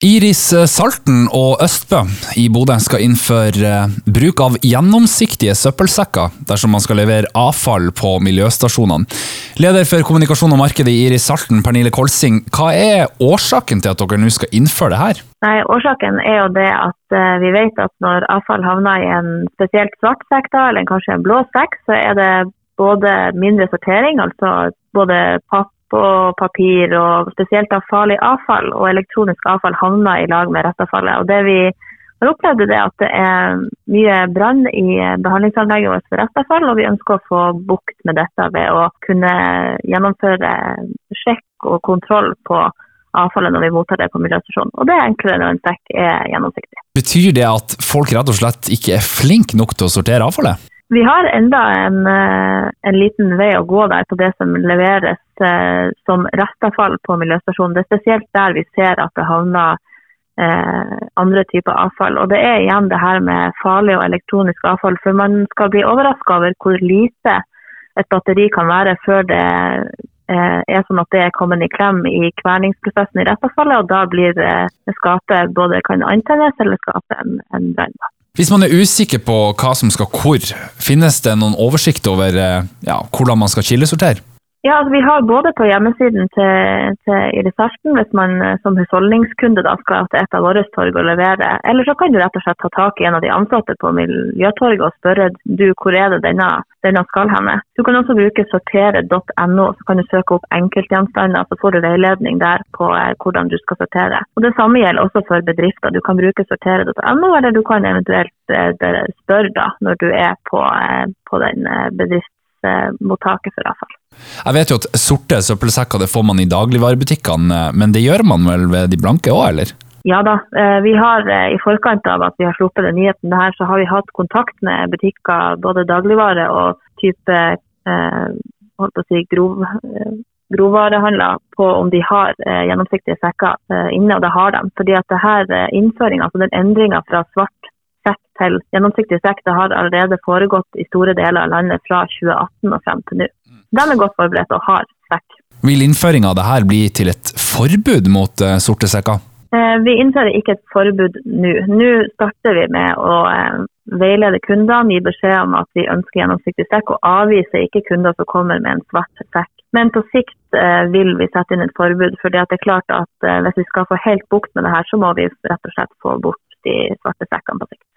Iris Salten og Østbø i Bodø skal innføre eh, bruk av gjennomsiktige søppelsekker dersom man skal levere avfall på miljøstasjonene. Leder for kommunikasjon og marked i Iris Salten, Pernille Kolsing, hva er årsaken til at dere nå skal innføre det her? Nei, Årsaken er jo det at uh, vi vet at når avfall havner i en spesielt svart sekk, eller kanskje en blå sekk, så er det både mindre sortering, altså både papp og papir, og spesielt av farlig avfall og elektronisk avfall havner i lag med restavfallet. Og det vi har opplevd er at det er mye brann i behandlingsanlegget vårt for restavfall, og vi ønsker å få bukt med dette ved å kunne gjennomføre sjekk og kontroll på avfallet når vi mottar det på miljøstasjonen. Og det er enklere når en sekk er gjennomsiktig. Betyr det at folk rett og slett ikke er flinke nok til å sortere avfallet? Vi har enda en, eh, en, liten vei å gå der på det som leveres eh, som restavfall på miljøstasjonen. Det er spesielt der vi ser at det havner eh, andre typer avfall. Og det er igjen det her med farlig og elektronisk avfall. For man skal bli overraska over hvor lite et batteri kan være før det eh, er sånn at det er kommet i klem i kverningsprosessen i restavfallet, og da blir eh, skapet både kan antennes eller skape en, en brann. Hvis man er usikker på hva som skal hvor, finnes det noen oversikt over eh, ja, hvordan man skal kildesortere? Ja, altså Vi har både på hjemmesiden til, til Iris Harten, hvis man eh, som husholdningskunde da skal til et av våre torg og levere. Eller så kan du rett og slett ta tak i en av de ansatte på Miljøtorget og spørre du hvor er det denne, denne skal henne. Du kan også bruke sortere.no, så kan du søke opp enkeltgjenstander, så får du veiledning der på eh, hvordan du skal sortere. Og Det samme gjelder også for bedrifter. Du kan bruke sortere.no, eller du kan eventuelt eh, spørre da når du er på, på den bedriftsmottaket for avfall. Jeg vet jo at sorte søppelsekker det får man i dagligvarebutikkene, men det gjør man vel ved de blanke òg, eller? Ja da. Eh, vi har eh, I forkant av at vi har sluppet den nyheten her, så har vi hatt kontakt med butikker, både dagligvare og type eh, holdt på å si grov, eh, grovvarehandler på om de har eh, gjennomsiktige sekker eh, inne, og det har de. Fordi at det her innføringa, altså den endringa fra svart sekk til gjennomsiktig sekk, det har allerede foregått i store deler av landet fra 2018 og frem til nå. De er godt forberedt og har sekk. Vil innføringa av dette bli til et forbud mot uh, sorte sekker? Eh, vi innfører ikke et forbud nå. Nå starter vi med å eh, veilede kundene, gi beskjed om at vi ønsker gjennomsiktig sekk, og avviser ikke kunder som kommer med en svart sekk. Men på sikt eh, vil vi sette inn et forbud, for det er klart at eh, hvis vi skal få helt bukt med det her, så må vi rett og slett få bort de svarte sekkene på sikt.